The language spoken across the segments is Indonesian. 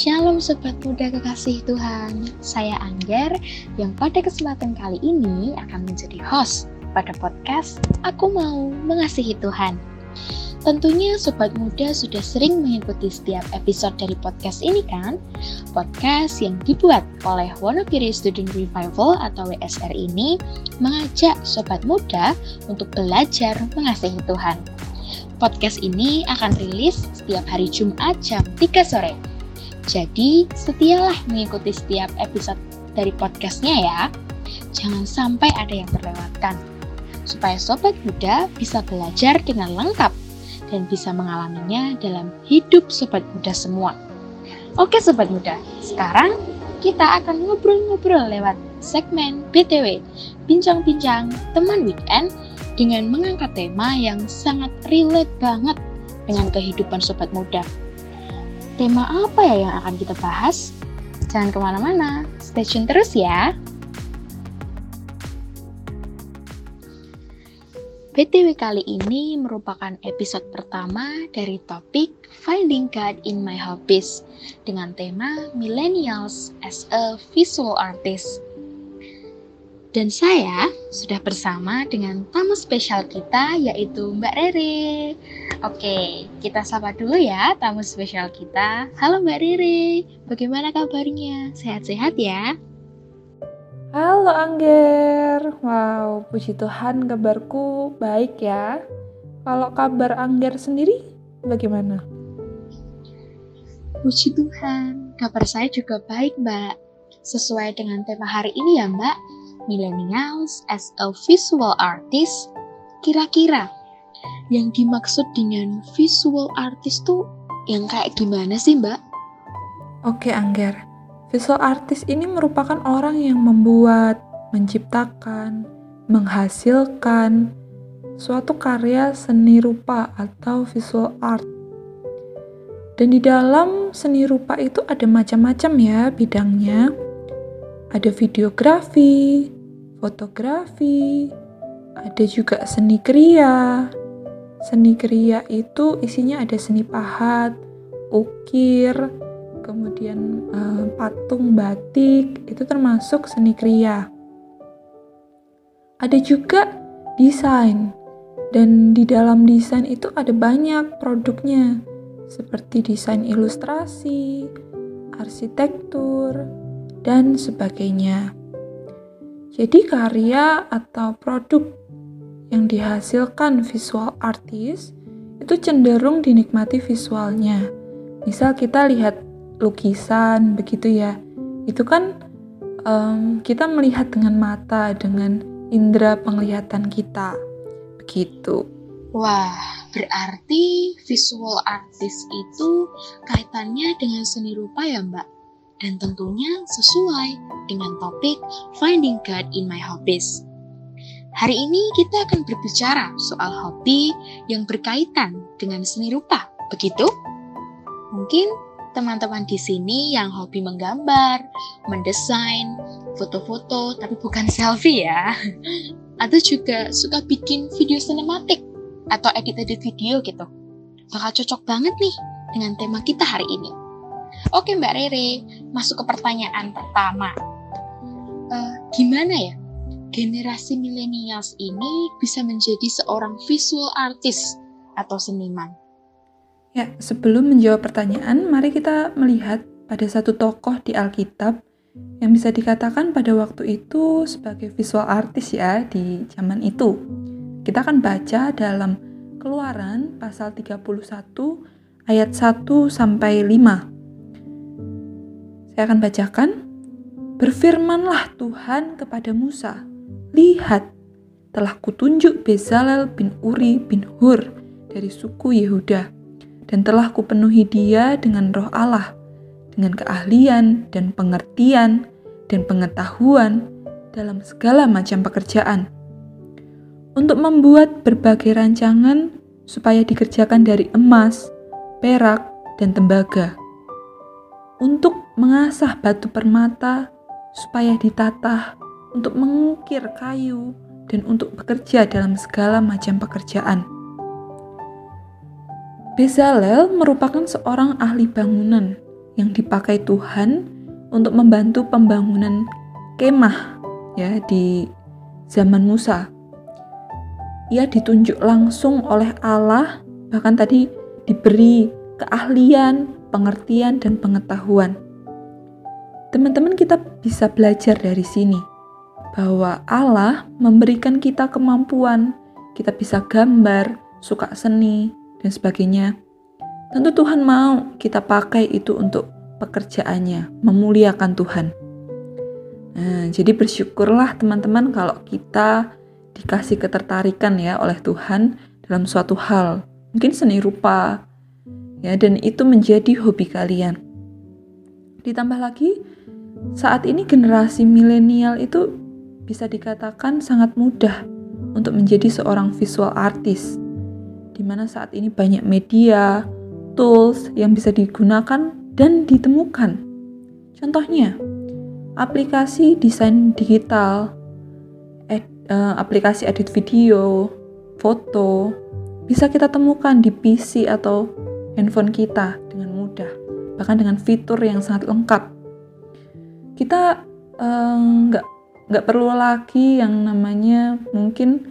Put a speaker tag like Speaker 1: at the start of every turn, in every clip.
Speaker 1: Shalom Sobat Muda Kekasih Tuhan, saya Angger yang pada kesempatan kali ini akan menjadi host pada podcast Aku Mau Mengasihi Tuhan. Tentunya Sobat Muda sudah sering mengikuti setiap episode dari podcast ini kan? Podcast yang dibuat oleh Wonogiri Student Revival atau WSR ini mengajak Sobat Muda untuk belajar mengasihi Tuhan. Podcast ini akan rilis setiap hari Jumat jam 3 sore jadi, setialah mengikuti setiap episode dari podcastnya ya. Jangan sampai ada yang terlewatkan. Supaya Sobat Muda bisa belajar dengan lengkap dan bisa mengalaminya dalam hidup Sobat Muda semua. Oke Sobat Muda, sekarang kita akan ngobrol-ngobrol lewat segmen BTW, Bincang-Bincang Teman Weekend dengan mengangkat tema yang sangat relate banget dengan kehidupan Sobat Muda tema apa ya yang akan kita bahas? Jangan ke mana-mana, stay tune terus ya. BTW kali ini merupakan episode pertama dari topik Finding God in My Hobbies dengan tema Millennials as a Visual Artist. Dan saya sudah bersama dengan tamu spesial kita yaitu Mbak Rere. Oke, kita sapa dulu ya tamu spesial kita. Halo Mbak Rere, bagaimana kabarnya? Sehat-sehat ya?
Speaker 2: Halo Angger, wow puji Tuhan kabarku baik ya. Kalau kabar Angger sendiri bagaimana?
Speaker 1: Puji Tuhan, kabar saya juga baik Mbak. Sesuai dengan tema hari ini ya Mbak, millennials as a visual artist, kira-kira yang dimaksud dengan visual artist tuh yang kayak gimana sih Mbak?
Speaker 2: Oke Angger, visual artist ini merupakan orang yang membuat, menciptakan, menghasilkan suatu karya seni rupa atau visual art. Dan di dalam seni rupa itu ada macam-macam ya bidangnya ada videografi, fotografi, ada juga seni kriya. Seni kriya itu isinya ada seni pahat, ukir, kemudian uh, patung batik, itu termasuk seni kriya. Ada juga desain, dan di dalam desain itu ada banyak produknya, seperti desain ilustrasi, arsitektur, dan sebagainya. Jadi karya atau produk yang dihasilkan visual artist itu cenderung dinikmati visualnya. Misal kita lihat lukisan begitu ya, itu kan um, kita melihat dengan mata, dengan indera penglihatan kita, begitu.
Speaker 1: Wah, berarti visual artist itu kaitannya dengan seni rupa ya Mbak? Dan tentunya sesuai dengan topik Finding God in My Hobbies. Hari ini kita akan berbicara soal hobi yang berkaitan dengan seni rupa, begitu? Mungkin teman-teman di sini yang hobi menggambar, mendesain, foto-foto, tapi bukan selfie ya. Atau juga suka bikin video sinematik atau edit-edit video gitu. Bakal cocok banget nih dengan tema kita hari ini. Oke Mbak Rere, masuk ke pertanyaan pertama. Uh, gimana ya generasi milenials ini bisa menjadi seorang visual artist atau seniman?
Speaker 2: Ya, sebelum menjawab pertanyaan, mari kita melihat pada satu tokoh di Alkitab yang bisa dikatakan pada waktu itu sebagai visual artist ya di zaman itu. Kita akan baca dalam Keluaran pasal 31 ayat 1 sampai 5. Saya akan bacakan. Berfirmanlah Tuhan kepada Musa, Lihat, telah kutunjuk Bezalel bin Uri bin Hur dari suku Yehuda, dan telah kupenuhi dia dengan roh Allah, dengan keahlian dan pengertian dan pengetahuan dalam segala macam pekerjaan, untuk membuat berbagai rancangan supaya dikerjakan dari emas, perak, dan tembaga untuk mengasah batu permata supaya ditatah, untuk mengukir kayu, dan untuk bekerja dalam segala macam pekerjaan. Bezalel merupakan seorang ahli bangunan yang dipakai Tuhan untuk membantu pembangunan kemah ya di zaman Musa. Ia ditunjuk langsung oleh Allah, bahkan tadi diberi keahlian, pengertian, dan pengetahuan. Teman-teman, kita bisa belajar dari sini bahwa Allah memberikan kita kemampuan, kita bisa gambar, suka seni, dan sebagainya. Tentu Tuhan mau kita pakai itu untuk pekerjaannya, memuliakan Tuhan. Nah, jadi bersyukurlah teman-teman kalau kita dikasih ketertarikan ya oleh Tuhan dalam suatu hal, mungkin seni rupa, ya dan itu menjadi hobi kalian. Ditambah lagi, saat ini generasi milenial itu bisa dikatakan sangat mudah untuk menjadi seorang visual artist, di mana saat ini banyak media, tools yang bisa digunakan dan ditemukan. Contohnya, aplikasi desain digital, ed, uh, aplikasi edit video, foto, bisa kita temukan di PC atau handphone kita dengan mudah, bahkan dengan fitur yang sangat lengkap. Kita nggak uh, nggak perlu lagi yang namanya mungkin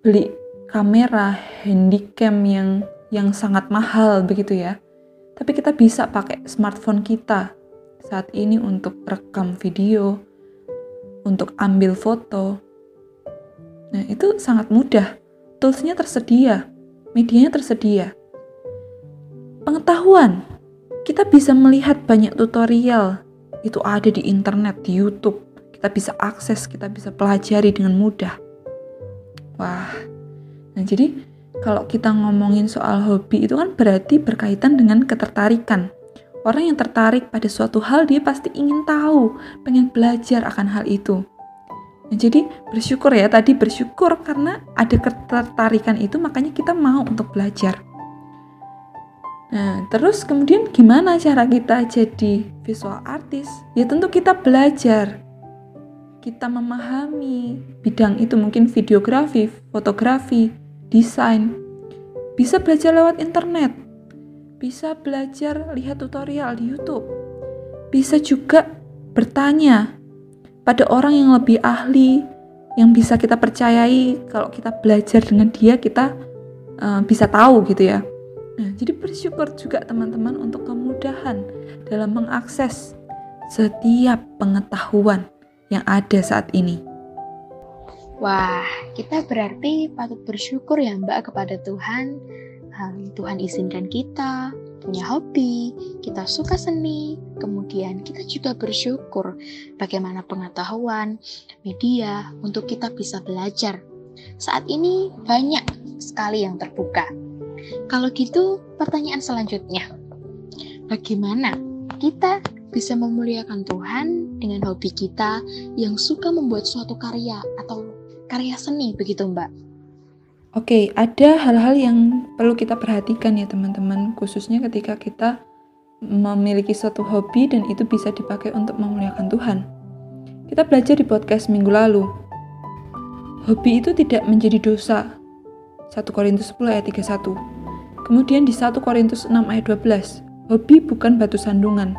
Speaker 2: beli kamera handycam yang yang sangat mahal begitu ya. Tapi kita bisa pakai smartphone kita saat ini untuk rekam video, untuk ambil foto. Nah, itu sangat mudah. Toolsnya tersedia, medianya tersedia. Pengetahuan, kita bisa melihat banyak tutorial. Itu ada di internet, di YouTube. Kita bisa akses, kita bisa pelajari dengan mudah. Wah, nah jadi kalau kita ngomongin soal hobi itu kan berarti berkaitan dengan ketertarikan. Orang yang tertarik pada suatu hal dia pasti ingin tahu, pengen belajar akan hal itu. Nah, jadi bersyukur ya tadi bersyukur karena ada ketertarikan itu makanya kita mau untuk belajar. Nah, terus kemudian gimana cara kita jadi visual artist? Ya tentu kita belajar. Kita memahami bidang itu mungkin videografi, fotografi, desain. Bisa belajar lewat internet bisa belajar lihat tutorial di YouTube, bisa juga bertanya pada orang yang lebih ahli, yang bisa kita percayai. Kalau kita belajar dengan dia, kita uh, bisa tahu gitu ya. Nah, jadi bersyukur juga teman-teman untuk kemudahan dalam mengakses setiap pengetahuan yang ada saat ini.
Speaker 1: Wah, kita berarti patut bersyukur ya Mbak kepada Tuhan Tuhan izinkan kita punya hobi, kita suka seni, kemudian kita juga bersyukur bagaimana pengetahuan media untuk kita bisa belajar. Saat ini banyak sekali yang terbuka. Kalau gitu, pertanyaan selanjutnya, bagaimana kita bisa memuliakan Tuhan dengan hobi kita yang suka membuat suatu karya atau karya seni begitu Mbak?
Speaker 2: Oke, ada hal-hal yang perlu kita perhatikan ya teman-teman, khususnya ketika kita memiliki suatu hobi dan itu bisa dipakai untuk memuliakan Tuhan. Kita belajar di podcast minggu lalu. Hobi itu tidak menjadi dosa. 1 Korintus 10 ayat 31. Kemudian di 1 Korintus 6 ayat 12, hobi bukan batu sandungan.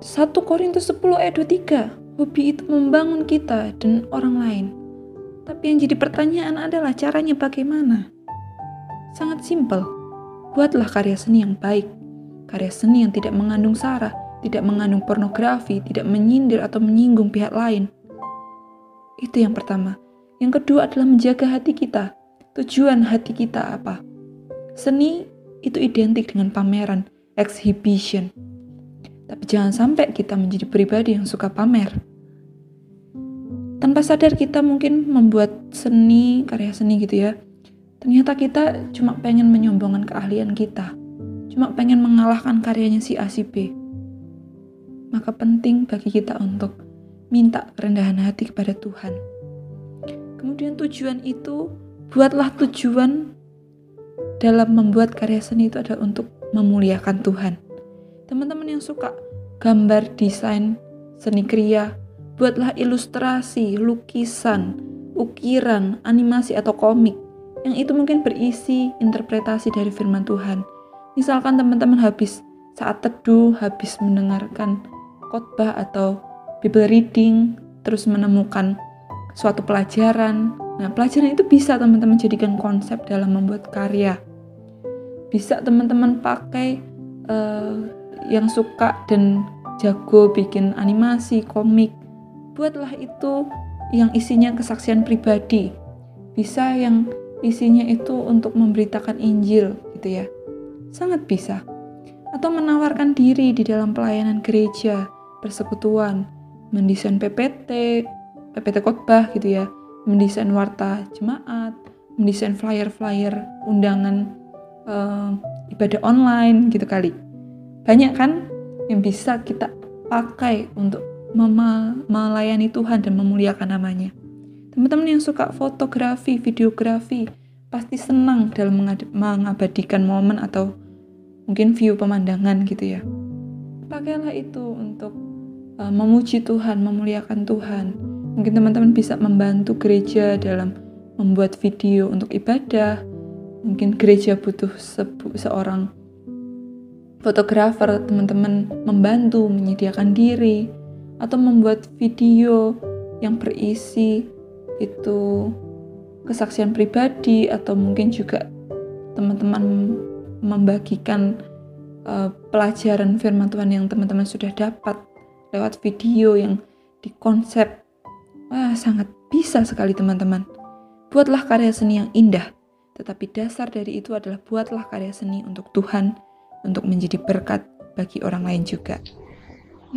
Speaker 2: 1 Korintus 10 ayat 23, hobi itu membangun kita dan orang lain. Tapi yang jadi pertanyaan adalah caranya bagaimana? Sangat simpel. Buatlah karya seni yang baik. Karya seni yang tidak mengandung sara, tidak mengandung pornografi, tidak menyindir atau menyinggung pihak lain. Itu yang pertama. Yang kedua adalah menjaga hati kita. Tujuan hati kita apa? Seni itu identik dengan pameran, exhibition. Tapi jangan sampai kita menjadi pribadi yang suka pamer tanpa sadar kita mungkin membuat seni, karya seni gitu ya. Ternyata kita cuma pengen menyombongkan keahlian kita. Cuma pengen mengalahkan karyanya si A si B. Maka penting bagi kita untuk minta kerendahan hati kepada Tuhan. Kemudian tujuan itu, buatlah tujuan dalam membuat karya seni itu adalah untuk memuliakan Tuhan. Teman-teman yang suka gambar, desain, seni kriya, Buatlah ilustrasi, lukisan, ukiran, animasi atau komik yang itu mungkin berisi interpretasi dari firman Tuhan. Misalkan teman-teman habis saat teduh, habis mendengarkan khotbah atau Bible reading, terus menemukan suatu pelajaran. Nah, pelajaran itu bisa teman-teman jadikan konsep dalam membuat karya. Bisa teman-teman pakai uh, yang suka dan jago bikin animasi, komik. Buatlah itu yang isinya kesaksian pribadi. Bisa yang isinya itu untuk memberitakan Injil gitu ya. Sangat bisa. Atau menawarkan diri di dalam pelayanan gereja, persekutuan, mendesain PPT, PPT khotbah gitu ya, mendesain warta jemaat, mendesain flyer-flyer undangan uh, ibadah online gitu kali. Banyak kan yang bisa kita pakai untuk melayani Tuhan dan memuliakan namanya. Teman-teman yang suka fotografi, videografi, pasti senang dalam mengabadikan momen atau mungkin view pemandangan gitu ya. Pakailah itu untuk uh, memuji Tuhan, memuliakan Tuhan. Mungkin teman-teman bisa membantu gereja dalam membuat video untuk ibadah. Mungkin gereja butuh se seorang fotografer, teman-teman membantu menyediakan diri atau membuat video yang berisi itu kesaksian pribadi atau mungkin juga teman-teman membagikan uh, pelajaran firman Tuhan yang teman-teman sudah dapat lewat video yang dikonsep. Wah, sangat bisa sekali teman-teman. Buatlah karya seni yang indah, tetapi dasar dari itu adalah buatlah karya seni untuk Tuhan, untuk menjadi berkat bagi orang lain juga.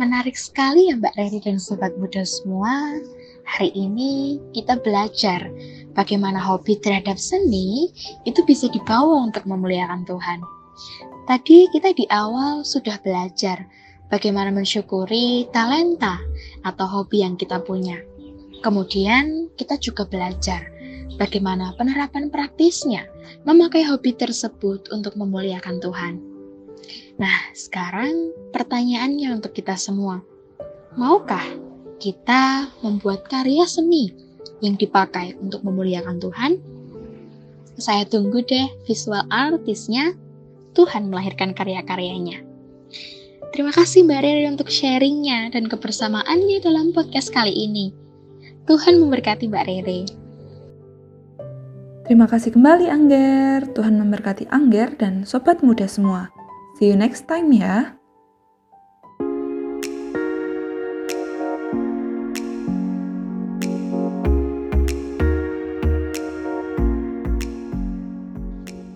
Speaker 1: Menarik sekali ya Mbak Reri dan Sobat Muda semua. Hari ini kita belajar bagaimana hobi terhadap seni itu bisa dibawa untuk memuliakan Tuhan. Tadi kita di awal sudah belajar bagaimana mensyukuri talenta atau hobi yang kita punya. Kemudian kita juga belajar bagaimana penerapan praktisnya memakai hobi tersebut untuk memuliakan Tuhan. Nah, sekarang pertanyaannya untuk kita semua. Maukah kita membuat karya seni yang dipakai untuk memuliakan Tuhan? Saya tunggu deh visual artisnya Tuhan melahirkan karya-karyanya. Terima kasih Mbak Riri untuk sharingnya dan kebersamaannya dalam podcast kali ini. Tuhan memberkati Mbak Riri.
Speaker 2: Terima kasih kembali Angger. Tuhan memberkati Angger dan sobat muda semua. See you next time ya.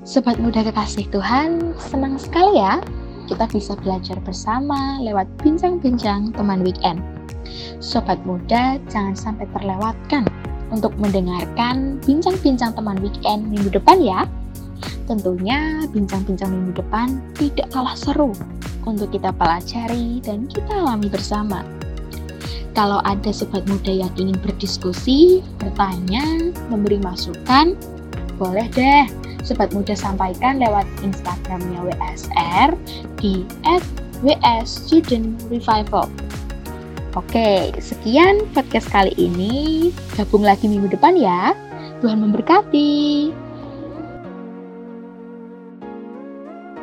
Speaker 1: Sobat muda kekasih Tuhan, senang sekali ya kita bisa belajar bersama lewat bincang-bincang teman weekend. Sobat muda, jangan sampai terlewatkan untuk mendengarkan bincang-bincang teman weekend minggu depan ya. Tentunya bincang-bincang minggu depan tidak kalah seru untuk kita pelajari dan kita alami bersama. Kalau ada sobat muda yang ingin berdiskusi, bertanya, memberi masukan, boleh deh Sobat Muda sampaikan lewat Instagramnya WSR di @wsstudentrevival. Oke, sekian podcast kali ini. Gabung lagi minggu depan ya. Tuhan memberkati.